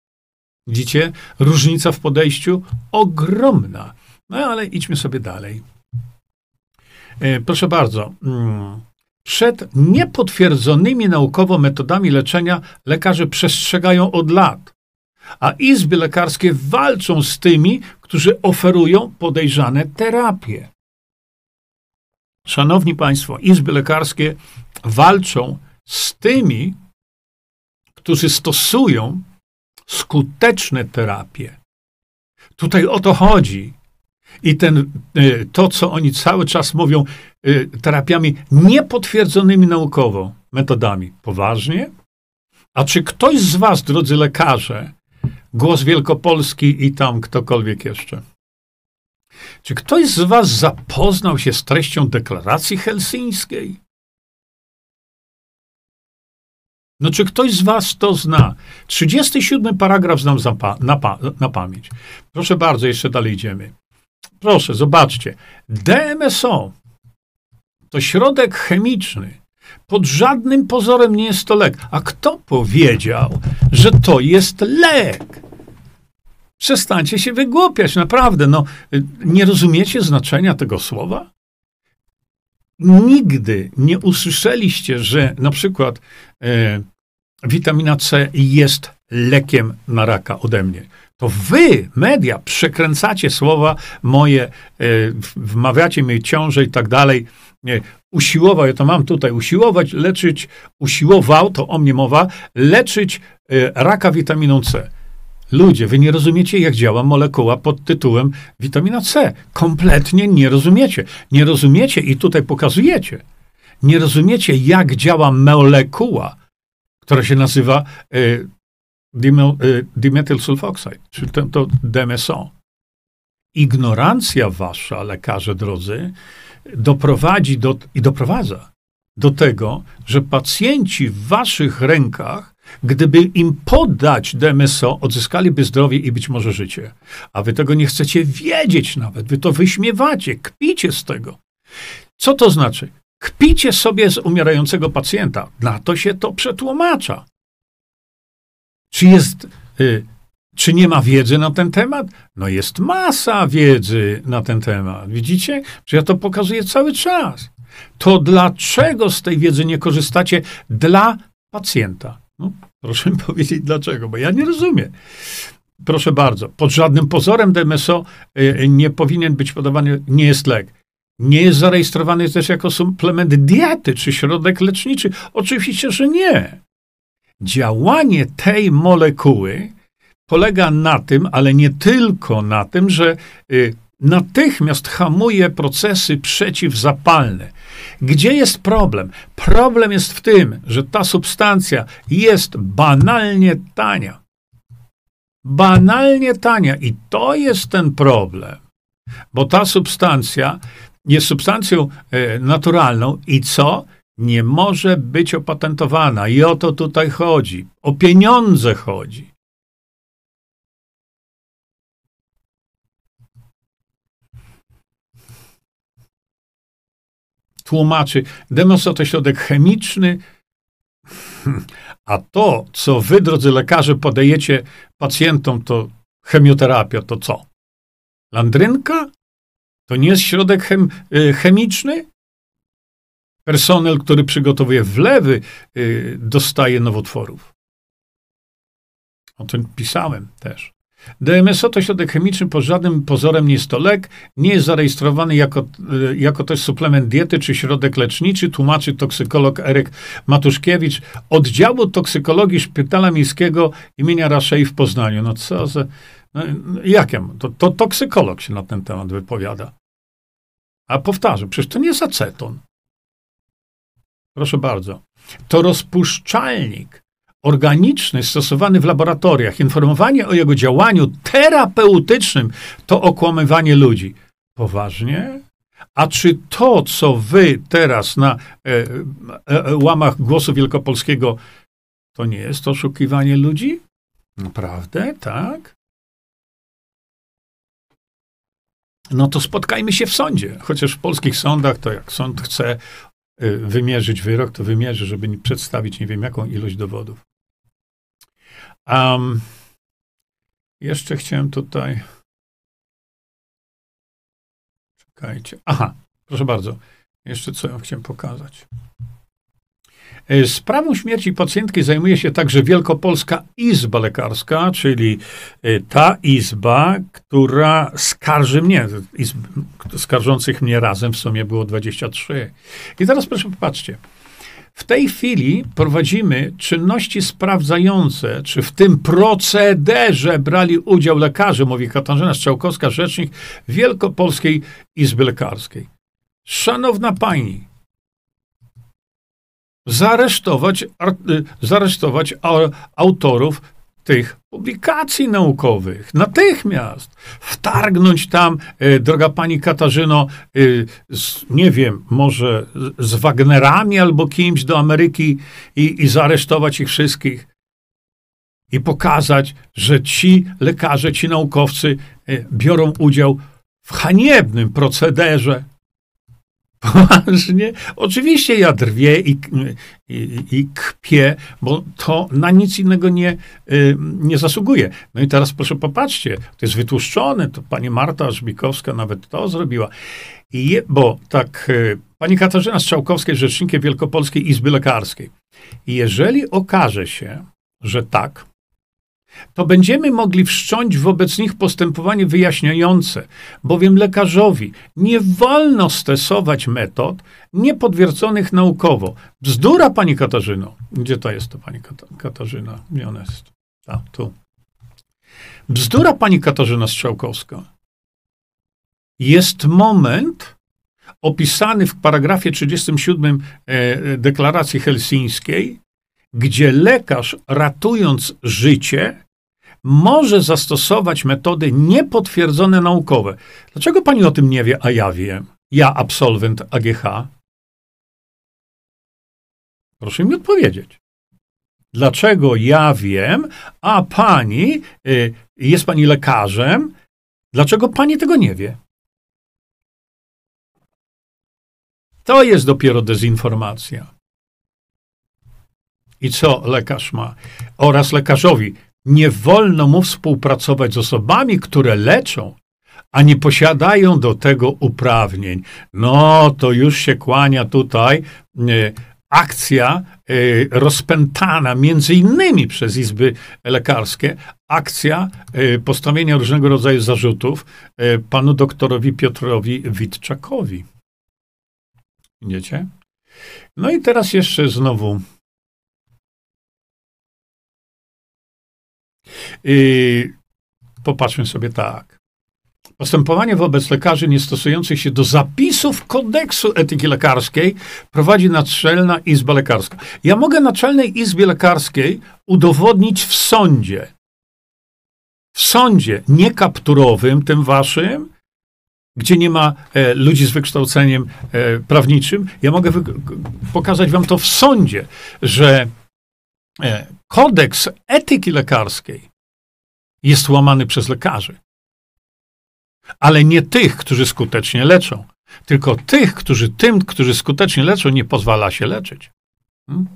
Widzicie? Różnica w podejściu ogromna. No ale idźmy sobie dalej. E, proszę bardzo. Mm, przed niepotwierdzonymi naukowo metodami leczenia lekarze przestrzegają od lat, a izby lekarskie walczą z tymi, którzy oferują podejrzane terapie. Szanowni Państwo, izby lekarskie walczą z tymi, którzy stosują skuteczne terapie. Tutaj o to chodzi. I ten, y, to, co oni cały czas mówią, y, terapiami niepotwierdzonymi naukowo metodami. Poważnie? A czy ktoś z Was, drodzy lekarze, głos Wielkopolski i tam ktokolwiek jeszcze, czy ktoś z Was zapoznał się z treścią deklaracji helsińskiej? No, czy ktoś z Was to zna? 37 paragraf znam na, na pamięć. Proszę bardzo, jeszcze dalej idziemy. Proszę, zobaczcie. DMSO to środek chemiczny. Pod żadnym pozorem nie jest to lek. A kto powiedział, że to jest lek? Przestańcie się wygłupiać, naprawdę. No, nie rozumiecie znaczenia tego słowa? Nigdy nie usłyszeliście, że na przykład e, witamina C jest lekiem na raka ode mnie. To wy, media, przekręcacie słowa moje, e, wmawiacie mi ciąże i tak dalej. Nie, usiłował, ja to mam tutaj, usiłować, leczyć, usiłował, to o mnie mowa, leczyć e, raka witaminą C. Ludzie, wy nie rozumiecie, jak działa molekuła pod tytułem witamina C. Kompletnie nie rozumiecie. Nie rozumiecie i tutaj pokazujecie. Nie rozumiecie, jak działa molekuła, która się nazywa y, y, dimethyl sulfoxide, czyli to, to DMSO. Ignorancja wasza, lekarze drodzy, doprowadzi do, i doprowadza do tego, że pacjenci w waszych rękach Gdyby im podać DMSO, odzyskaliby zdrowie i być może życie. A wy tego nie chcecie wiedzieć nawet. Wy to wyśmiewacie, kpicie z tego. Co to znaczy? Kpicie sobie z umierającego pacjenta. Na to się to przetłumacza. Czy jest, y, czy nie ma wiedzy na ten temat? No jest masa wiedzy na ten temat. Widzicie? Że ja to pokazuję cały czas. To dlaczego z tej wiedzy nie korzystacie dla pacjenta? No, proszę mi powiedzieć dlaczego, bo ja nie rozumiem. Proszę bardzo, pod żadnym pozorem DMSO y, nie powinien być podawany, nie jest lek. Nie jest zarejestrowany też jako suplement diety czy środek leczniczy. Oczywiście, że nie. Działanie tej molekuły polega na tym, ale nie tylko na tym, że y, natychmiast hamuje procesy przeciwzapalne. Gdzie jest problem? Problem jest w tym, że ta substancja jest banalnie tania. Banalnie tania i to jest ten problem, bo ta substancja jest substancją e, naturalną i co? Nie może być opatentowana. I o to tutaj chodzi. O pieniądze chodzi. tłumaczy, demoso to środek chemiczny, a to, co wy, drodzy lekarze, podajecie pacjentom, to chemioterapia, to co? Landrynka? To nie jest środek chem, y, chemiczny? Personel, który przygotowuje wlewy, y, dostaje nowotworów. O tym pisałem też. DMSO to środek chemiczny, pod żadnym pozorem nie jest to lek, nie jest zarejestrowany jako, e, jako też suplement diety czy środek leczniczy, tłumaczy toksykolog Eryk Matuszkiewicz oddziału toksykologii Szpitala Miejskiego imienia Raszej w Poznaniu. No co za... No, jak ja, to, to toksykolog się na ten temat wypowiada. A powtarzam, przecież to nie jest aceton. Proszę bardzo. To rozpuszczalnik organiczny stosowany w laboratoriach, informowanie o jego działaniu terapeutycznym to okłamywanie ludzi. Poważnie? A czy to, co wy teraz na e, e, e, łamach głosu wielkopolskiego, to nie jest oszukiwanie ludzi? Naprawdę? Tak? No to spotkajmy się w sądzie. Chociaż w polskich sądach, to jak sąd chce e, wymierzyć wyrok, to wymierzy, żeby przedstawić nie wiem jaką ilość dowodów. Um, jeszcze chciałem tutaj. Czekajcie. Aha, proszę bardzo. Jeszcze co ja chciałem pokazać. E, sprawą śmierci pacjentki zajmuje się także Wielkopolska Izba Lekarska, czyli e, ta izba, która skarży mnie, izb, skarżących mnie razem w sumie było 23. I teraz proszę popatrzcie. W tej chwili prowadzimy czynności sprawdzające, czy w tym procederze brali udział lekarze, mówi Katarzyna Strzałkowska, rzecznik Wielkopolskiej Izby Lekarskiej. Szanowna pani, zaresztować, zaresztować autorów tych publikacji naukowych. Natychmiast wtargnąć tam, e, droga pani Katarzyno, e, z, nie wiem, może z Wagnerami albo kimś do Ameryki i, i zaaresztować ich wszystkich. I pokazać, że ci lekarze, ci naukowcy biorą udział w haniebnym procederze Poważnie? Oczywiście ja drwię i, i, i kpię, bo to na nic innego nie, y, nie zasługuje. No i teraz proszę popatrzcie, to jest wytłuszczone, to pani Marta Żbikowska nawet to zrobiła. I je, bo tak, y, pani Katarzyna Strzałkowska jest rzecznikiem Wielkopolskiej Izby Lekarskiej. I jeżeli okaże się, że tak, to będziemy mogli wszcząć wobec nich postępowanie wyjaśniające, bowiem lekarzowi nie wolno stosować metod niepotwierdzonych naukowo. Bzdura, pani Katarzyno. Gdzie to jest to pani Katarzyna? Gdzie ona jest? A, tu. Bzdura, pani Katarzyna Strzałkowska. Jest moment opisany w paragrafie 37 e, deklaracji helsińskiej, gdzie lekarz ratując życie może zastosować metody niepotwierdzone naukowe. Dlaczego pani o tym nie wie, a ja wiem? Ja, absolwent AGH? Proszę mi odpowiedzieć. Dlaczego ja wiem, a pani, y, jest pani lekarzem, dlaczego pani tego nie wie? To jest dopiero dezinformacja. I co lekarz ma? Oraz lekarzowi nie wolno mu współpracować z osobami, które leczą, a nie posiadają do tego uprawnień. No to już się kłania tutaj e, akcja e, rozpętana między innymi przez izby lekarskie, akcja e, postawienia różnego rodzaju zarzutów panu doktorowi Piotrowi Witczakowi. Widzicie? No i teraz jeszcze znowu Popatrzmy sobie tak. Postępowanie wobec lekarzy niestosujących się do zapisów kodeksu etyki lekarskiej prowadzi Naczelna Izba Lekarska. Ja mogę Naczelnej Izbie Lekarskiej udowodnić w sądzie. W sądzie, nie kapturowym, tym waszym, gdzie nie ma e, ludzi z wykształceniem e, prawniczym. Ja mogę pokazać wam to w sądzie, że kodeks etyki lekarskiej jest łamany przez lekarzy ale nie tych, którzy skutecznie leczą, tylko tych, którzy tym, którzy skutecznie leczą, nie pozwala się leczyć. Hmm?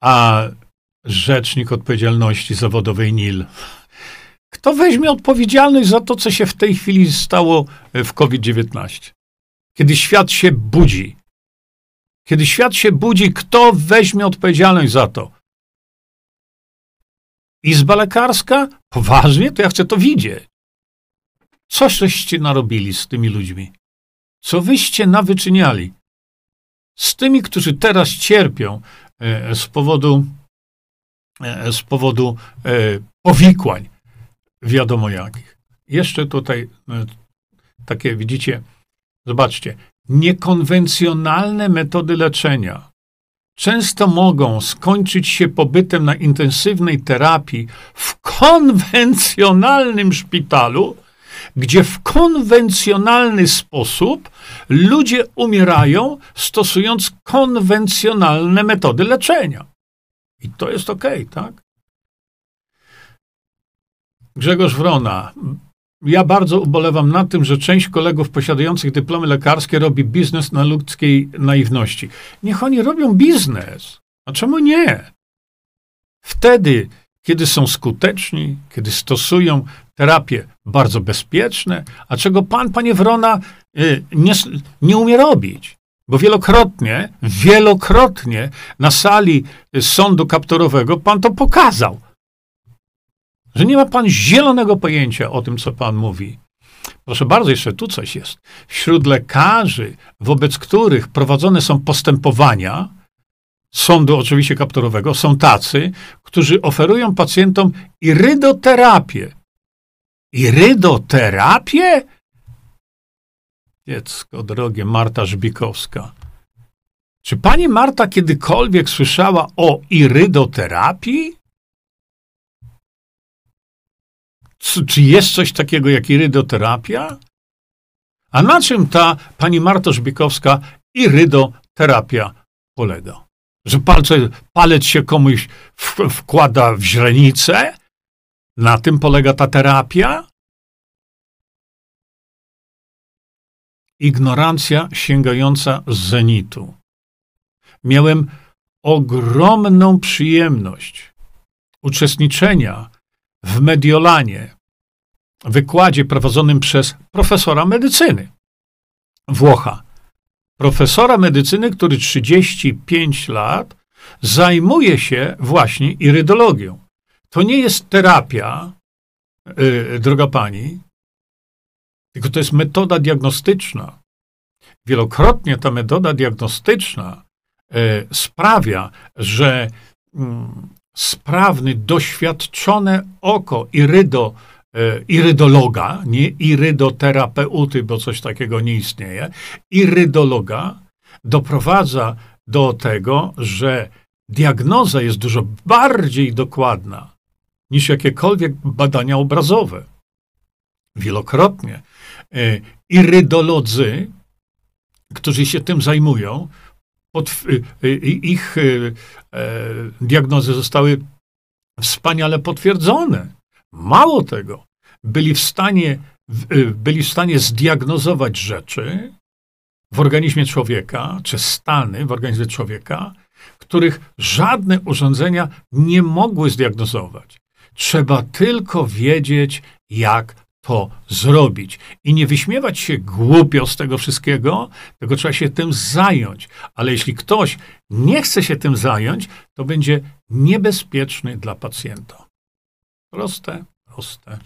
A rzecznik odpowiedzialności zawodowej NIL. Kto weźmie odpowiedzialność za to, co się w tej chwili stało w COVID-19? Kiedy świat się budzi. Kiedy świat się budzi, kto weźmie odpowiedzialność za to? Izba lekarska? Poważnie? To ja chcę to widzieć. Co żeście narobili z tymi ludźmi? Co wyście nawyczyniali? Z tymi, którzy teraz cierpią e, z powodu, e, z powodu e, powikłań, wiadomo jakich. Jeszcze tutaj takie, widzicie, zobaczcie, niekonwencjonalne metody leczenia często mogą skończyć się pobytem na intensywnej terapii w konwencjonalnym szpitalu, gdzie w konwencjonalny sposób ludzie umierają, stosując konwencjonalne metody leczenia. I to jest ok, tak? Grzegorz Wrona. Ja bardzo ubolewam na tym, że część kolegów posiadających dyplomy lekarskie robi biznes na ludzkiej naiwności. Niech oni robią biznes. A czemu nie? Wtedy, kiedy są skuteczni, kiedy stosują terapie bardzo bezpieczne, a czego pan, panie Wrona, y, nie, nie umie robić. Bo wielokrotnie, wielokrotnie na sali sądu kaptorowego pan to pokazał. Że nie ma pan zielonego pojęcia o tym, co pan mówi. Proszę bardzo, jeszcze tu coś jest. Wśród lekarzy, wobec których prowadzone są postępowania, sądu oczywiście kaptorowego, są tacy, którzy oferują pacjentom irydoterapię. Irydoterapię? Dziecko drogie, Marta Żbikowska. Czy pani Marta kiedykolwiek słyszała o irydoterapii? Czy jest coś takiego jak irydoterapia? A na czym ta pani Marta Żbikowska irydoterapia polega? Że palce, palec się komuś w, wkłada w źrenicę? Na tym polega ta terapia? Ignorancja sięgająca z zenitu. Miałem ogromną przyjemność uczestniczenia w Mediolanie, wykładzie prowadzonym przez profesora medycyny Włocha. Profesora medycyny, który 35 lat zajmuje się właśnie irydologią. To nie jest terapia, yy, droga pani, tylko to jest metoda diagnostyczna. Wielokrotnie ta metoda diagnostyczna yy, sprawia, że yy, sprawny, doświadczone oko irydo, irydologa, nie irydoterapeuty, bo coś takiego nie istnieje, irydologa doprowadza do tego, że diagnoza jest dużo bardziej dokładna niż jakiekolwiek badania obrazowe. Wielokrotnie e, irydolodzy, którzy się tym zajmują, pod, e, e, ich diagnozy zostały wspaniale potwierdzone. Mało tego, byli w stanie, byli w stanie zdiagnozować rzeczy w organizmie człowieka, czy stany w organizmie człowieka, których żadne urządzenia nie mogły zdiagnozować. Trzeba tylko wiedzieć, jak to zrobić. I nie wyśmiewać się głupio z tego wszystkiego, tylko trzeba się tym zająć. Ale jeśli ktoś nie chce się tym zająć, to będzie niebezpieczny dla pacjenta. Proste, proste.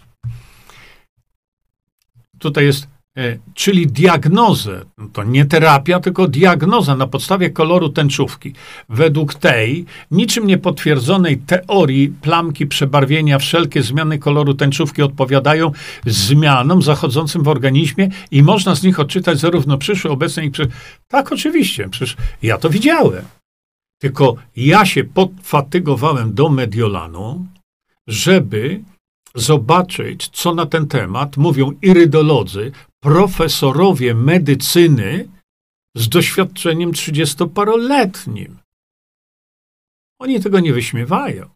Tutaj jest E, czyli diagnozę, to nie terapia, tylko diagnoza na podstawie koloru tęczówki. Według tej niczym niepotwierdzonej teorii plamki przebarwienia, wszelkie zmiany koloru tęczówki odpowiadają zmianom zachodzącym w organizmie i można z nich odczytać zarówno przyszłe, obecne i przy... Tak, oczywiście, przecież ja to widziałem. Tylko ja się podfatygowałem do Mediolanu, żeby zobaczyć, co na ten temat mówią irydolodzy, profesorowie medycyny z doświadczeniem trzydziestoparoletnim. Oni tego nie wyśmiewają.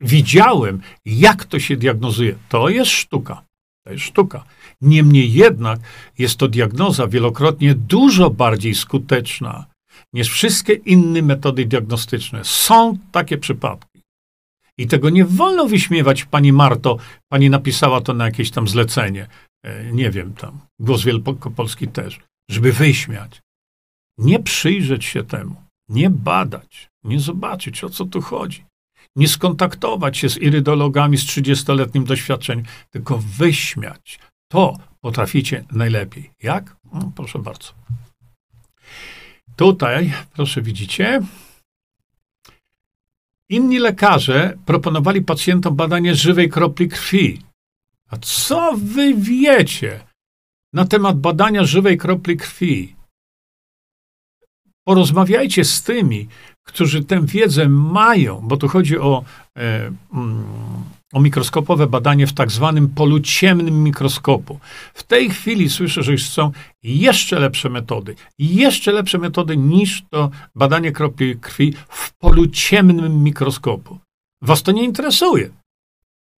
Widziałem, jak to się diagnozuje. To jest sztuka. To jest sztuka. Niemniej jednak jest to diagnoza wielokrotnie dużo bardziej skuteczna niż wszystkie inne metody diagnostyczne. Są takie przypadki. I tego nie wolno wyśmiewać, pani Marto. Pani napisała to na jakieś tam zlecenie. E, nie wiem, tam. Głos Wielkopolski też. Żeby wyśmiać. Nie przyjrzeć się temu. Nie badać. Nie zobaczyć, o co tu chodzi. Nie skontaktować się z irydologami z 30-letnim doświadczeniem, tylko wyśmiać. To potraficie najlepiej. Jak? No, proszę bardzo. Tutaj, proszę widzicie, Inni lekarze proponowali pacjentom badanie żywej kropli krwi. A co wy wiecie na temat badania żywej kropli krwi? Porozmawiajcie z tymi, którzy tę wiedzę mają, bo tu chodzi o e, mm, o mikroskopowe badanie w tak zwanym polu ciemnym mikroskopu. W tej chwili słyszę, że już są jeszcze lepsze metody, jeszcze lepsze metody niż to badanie kropli krwi w polu ciemnym mikroskopu. Was to nie interesuje,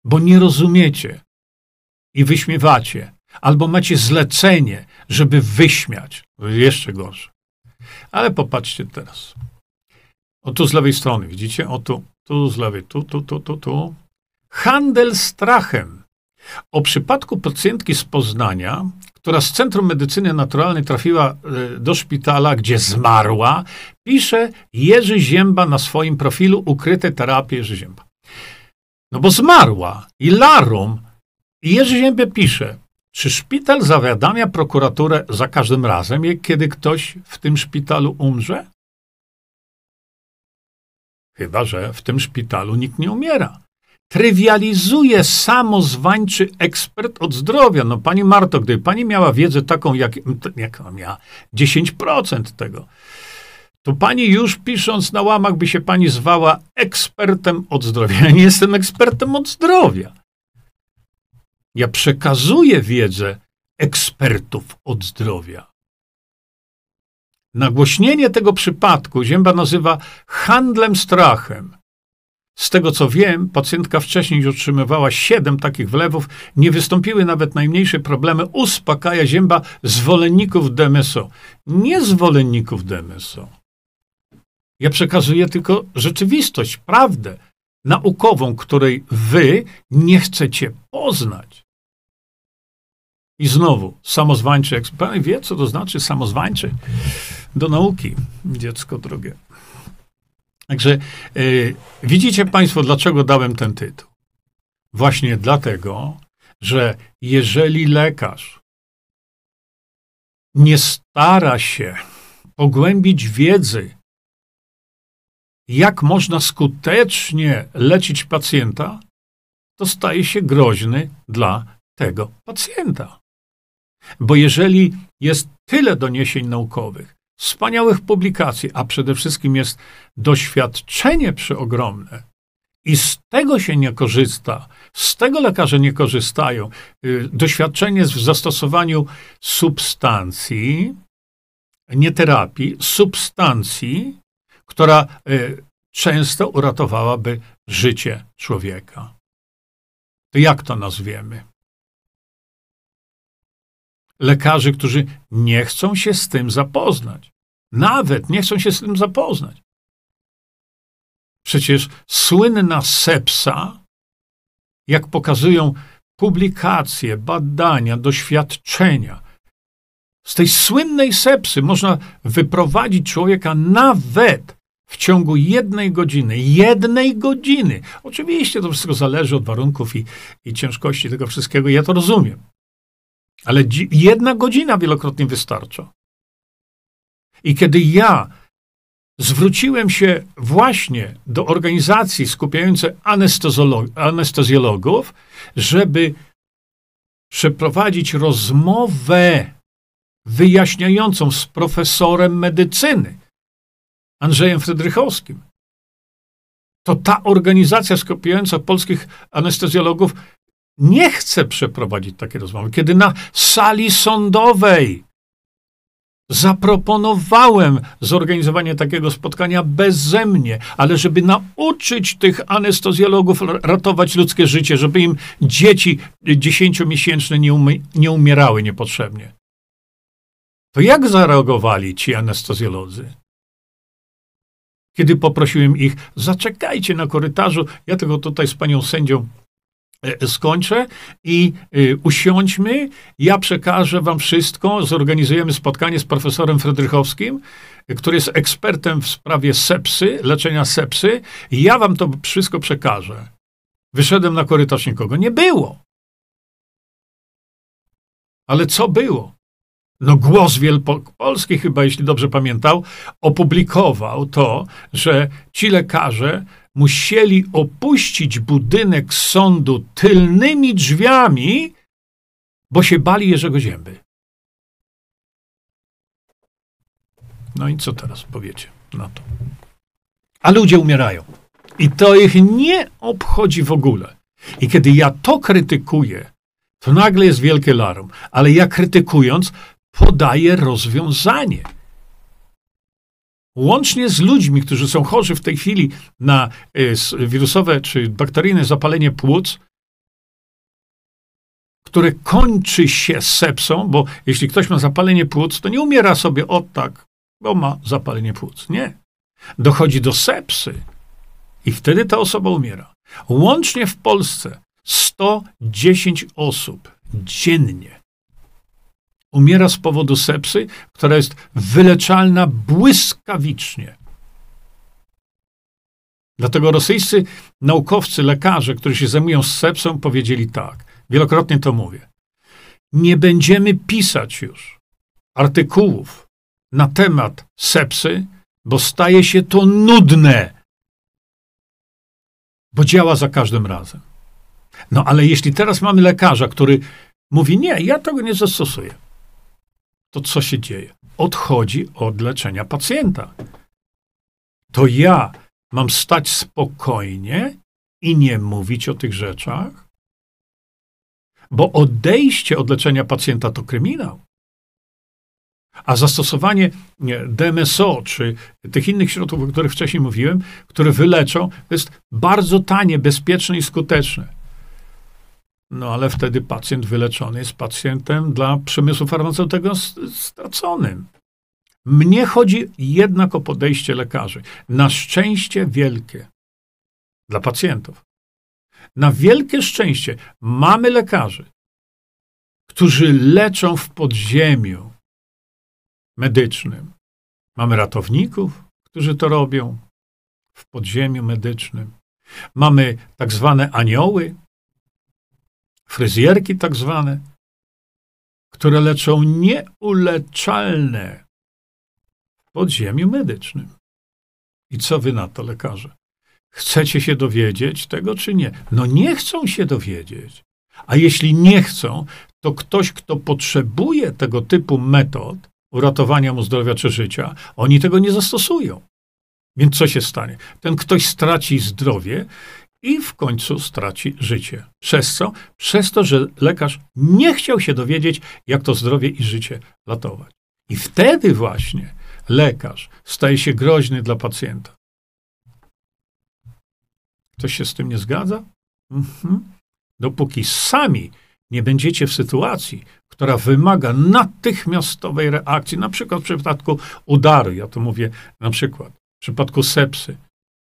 bo nie rozumiecie i wyśmiewacie, albo macie zlecenie, żeby wyśmiać. Jeszcze gorsze. Ale popatrzcie teraz. O tu z lewej strony, widzicie? O tu, tu z lewej, tu, tu, tu, tu, tu. Handel strachem. O przypadku pacjentki z Poznania, która z Centrum Medycyny Naturalnej trafiła e, do szpitala, gdzie zmarła, pisze Jerzy Zięba na swoim profilu Ukryte terapie Jerzy Zięba. No bo zmarła i larum. I Jerzy Ziębie pisze, czy szpital zawiadamia prokuraturę za każdym razem, kiedy ktoś w tym szpitalu umrze? Chyba, że w tym szpitalu nikt nie umiera trywializuje samozwańczy ekspert od zdrowia. No pani Marto, gdyby pani miała wiedzę taką, jak, jak miała 10% tego, to pani już pisząc na łamach by się pani zwała ekspertem od zdrowia. Ja nie jestem ekspertem od zdrowia. Ja przekazuję wiedzę ekspertów od zdrowia. Nagłośnienie tego przypadku Zięba nazywa handlem strachem. Z tego co wiem, pacjentka wcześniej otrzymywała siedem takich wlewów, nie wystąpiły nawet najmniejsze problemy, uspokaja zięba zwolenników DMSO. Nie zwolenników DMSO. Ja przekazuję tylko rzeczywistość, prawdę naukową, której wy nie chcecie poznać. I znowu, samozwańczy, pan wie, co to znaczy samozwańczy? Do nauki, dziecko drogie. Także y, widzicie Państwo, dlaczego dałem ten tytuł? Właśnie dlatego, że jeżeli lekarz nie stara się pogłębić wiedzy, jak można skutecznie leczyć pacjenta, to staje się groźny dla tego pacjenta. Bo jeżeli jest tyle doniesień naukowych, wspaniałych publikacji, a przede wszystkim jest doświadczenie przeogromne. I z tego się nie korzysta, z tego lekarze nie korzystają. Y, doświadczenie w zastosowaniu substancji, nie terapii, substancji, która y, często uratowałaby życie człowieka. To jak to nazwiemy? Lekarzy, którzy nie chcą się z tym zapoznać. Nawet nie chcą się z tym zapoznać. Przecież słynna sepsa, jak pokazują publikacje, badania, doświadczenia, z tej słynnej sepsy można wyprowadzić człowieka nawet w ciągu jednej godziny, jednej godziny. Oczywiście to wszystko zależy od warunków i, i ciężkości tego wszystkiego, ja to rozumiem. Ale jedna godzina wielokrotnie wystarcza. I kiedy ja zwróciłem się właśnie do organizacji skupiającej anestezjologów, żeby przeprowadzić rozmowę wyjaśniającą z profesorem medycyny, Andrzejem Frydrychowskim. To ta organizacja skupiająca polskich anestezjologów nie chce przeprowadzić takiej rozmowy. Kiedy na sali sądowej zaproponowałem zorganizowanie takiego spotkania beze mnie, ale żeby nauczyć tych anestezjologów ratować ludzkie życie, żeby im dzieci dziesięciomiesięczne nie, nie umierały niepotrzebnie. To jak zareagowali ci anestezjolodzy? Kiedy poprosiłem ich, zaczekajcie na korytarzu, ja tego tutaj z panią sędzią skończę i y, usiądźmy, ja przekażę wam wszystko, zorganizujemy spotkanie z profesorem Fredrychowskim, który jest ekspertem w sprawie sepsy, leczenia sepsy, ja wam to wszystko przekażę. Wyszedłem na korytarz, nikogo nie było. Ale co było? no głos Wielkopolski chyba, jeśli dobrze pamiętał, opublikował to, że ci lekarze musieli opuścić budynek sądu tylnymi drzwiami, bo się bali Jerzego Zięby. No i co teraz powiecie na to? A ludzie umierają. I to ich nie obchodzi w ogóle. I kiedy ja to krytykuję, to nagle jest wielkie larum. Ale ja krytykując, podaje rozwiązanie. Łącznie z ludźmi, którzy są chorzy w tej chwili na e, wirusowe czy bakteryjne zapalenie płuc, które kończy się sepsą, bo jeśli ktoś ma zapalenie płuc, to nie umiera sobie od tak, bo ma zapalenie płuc. Nie. Dochodzi do sepsy i wtedy ta osoba umiera. Łącznie w Polsce 110 osób dziennie umiera z powodu sepsy, która jest wyleczalna błyskawicznie. Dlatego rosyjscy naukowcy, lekarze, którzy się zajmują sepsą, powiedzieli tak. Wielokrotnie to mówię. Nie będziemy pisać już artykułów na temat sepsy, bo staje się to nudne, bo działa za każdym razem. No ale jeśli teraz mamy lekarza, który mówi: Nie, ja tego nie zastosuję, to co się dzieje? Odchodzi od leczenia pacjenta. To ja mam stać spokojnie i nie mówić o tych rzeczach? Bo odejście od leczenia pacjenta to kryminał. A zastosowanie DMSO czy tych innych środków, o których wcześniej mówiłem, które wyleczą, jest bardzo tanie, bezpieczne i skuteczne. No ale wtedy pacjent wyleczony jest pacjentem dla przemysłu farmaceutycznego straconym. Mnie chodzi jednak o podejście lekarzy. Na szczęście wielkie dla pacjentów. Na wielkie szczęście mamy lekarzy, którzy leczą w podziemiu medycznym. Mamy ratowników, którzy to robią w podziemiu medycznym. Mamy tak zwane anioły, fryzjerki tak zwane, które leczą nieuleczalne w podziemiu medycznym. I co wy na to, lekarze? Chcecie się dowiedzieć tego, czy nie? No nie chcą się dowiedzieć. A jeśli nie chcą, to ktoś, kto potrzebuje tego typu metod uratowania mu zdrowia czy życia, oni tego nie zastosują. Więc co się stanie? Ten ktoś straci zdrowie i w końcu straci życie. Przez co? Przez to, że lekarz nie chciał się dowiedzieć, jak to zdrowie i życie ratować. I wtedy właśnie lekarz staje się groźny dla pacjenta. Ktoś się z tym nie zgadza? Mhm. Dopóki sami nie będziecie w sytuacji, która wymaga natychmiastowej reakcji, na przykład w przypadku udaru, ja to mówię na przykład, w przypadku sepsy,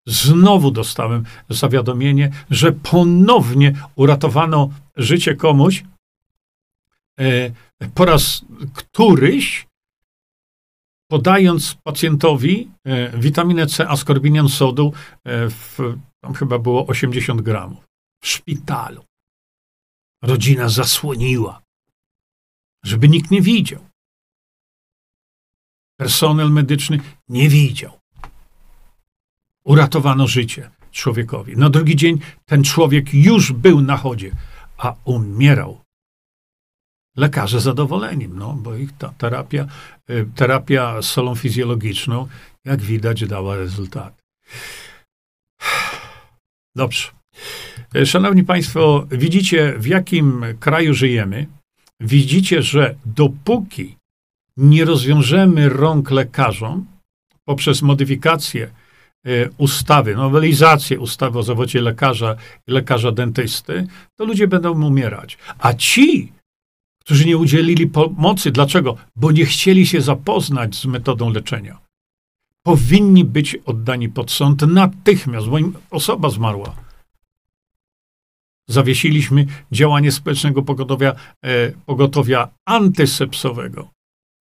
Znowu dostałem zawiadomienie, że ponownie uratowano życie komuś. E, po raz któryś podając pacjentowi e, witaminę C, askorbinian sodu, e, w, tam chyba było 80 gramów, w szpitalu. Rodzina zasłoniła, żeby nikt nie widział. Personel medyczny nie widział. Uratowano życie człowiekowi. Na drugi dzień ten człowiek już był na chodzie, a umierał. Lekarze zadowoleni, no, bo ich ta terapia, y, terapia solą fizjologiczną, jak widać, dała rezultat. Dobrze. Y, szanowni Państwo, widzicie, w jakim kraju żyjemy. Widzicie, że dopóki nie rozwiążemy rąk lekarzom poprzez modyfikację ustawy, nowelizację ustawy o zawodzie lekarza i lekarza dentysty, to ludzie będą umierać. A ci, którzy nie udzielili pomocy, dlaczego? Bo nie chcieli się zapoznać z metodą leczenia, powinni być oddani pod sąd natychmiast, bo im osoba zmarła. Zawiesiliśmy działanie społecznego pogotowia, e, pogotowia antysepsowego.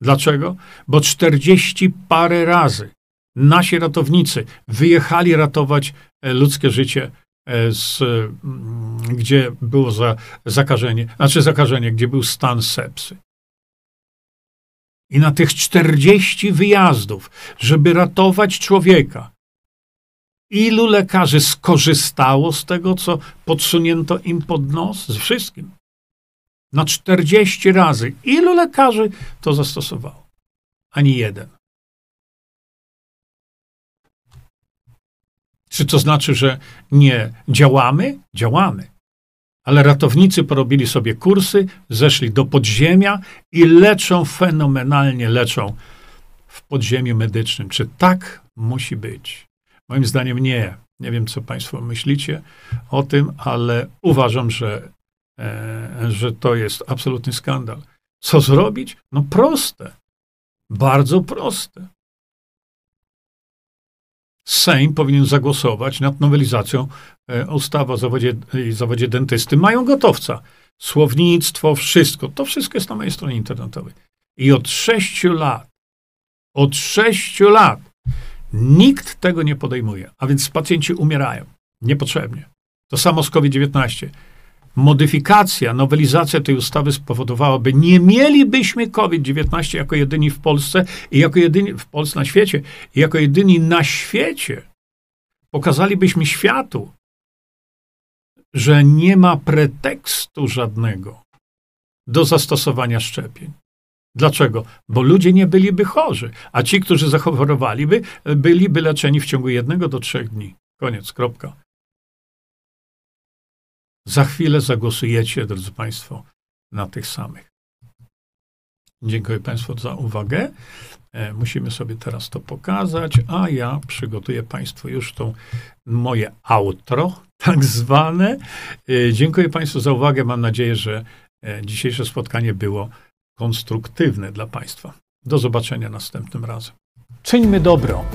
Dlaczego? Bo 40 parę razy nasi ratownicy wyjechali ratować e, ludzkie życie, e, z, mm, gdzie było za, zakażenie, znaczy zakażenie, gdzie był stan sepsy. I na tych 40 wyjazdów, żeby ratować człowieka, ilu lekarzy skorzystało z tego, co podsunięto im pod nos? Z wszystkim na 40 razy. Ilu lekarzy to zastosowało? Ani jeden. Czy to znaczy, że nie działamy? Działamy. Ale ratownicy porobili sobie kursy, zeszli do podziemia i leczą fenomenalnie, leczą w podziemiu medycznym. Czy tak musi być? Moim zdaniem nie. Nie wiem, co Państwo myślicie o tym, ale uważam, że E, że to jest absolutny skandal. Co zrobić? No proste. Bardzo proste. Sejm powinien zagłosować nad nowelizacją e, ustawy o zawodzie, zawodzie dentysty. Mają gotowca. Słownictwo, wszystko. To wszystko jest na mojej stronie internetowej. I od sześciu lat, od sześciu lat nikt tego nie podejmuje. A więc pacjenci umierają. Niepotrzebnie. To samo z COVID-19 modyfikacja, nowelizacja tej ustawy spowodowałaby, nie mielibyśmy COVID-19 jako jedyni w Polsce i jako jedyni w Polsce na świecie, i jako jedyni na świecie. Pokazalibyśmy światu, że nie ma pretekstu żadnego do zastosowania szczepień. Dlaczego? Bo ludzie nie byliby chorzy, a ci, którzy zachorowaliby, byliby leczeni w ciągu jednego do trzech dni. Koniec, kropka. Za chwilę zagłosujecie, drodzy Państwo, na tych samych. Dziękuję Państwu za uwagę. E, musimy sobie teraz to pokazać, a ja przygotuję Państwu już tą moje outro, *laughs* tak zwane. E, dziękuję Państwu za uwagę. Mam nadzieję, że e, dzisiejsze spotkanie było konstruktywne dla Państwa. Do zobaczenia następnym razem. Czyńmy dobro.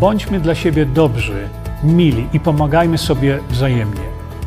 Bądźmy dla siebie dobrzy, mili i pomagajmy sobie wzajemnie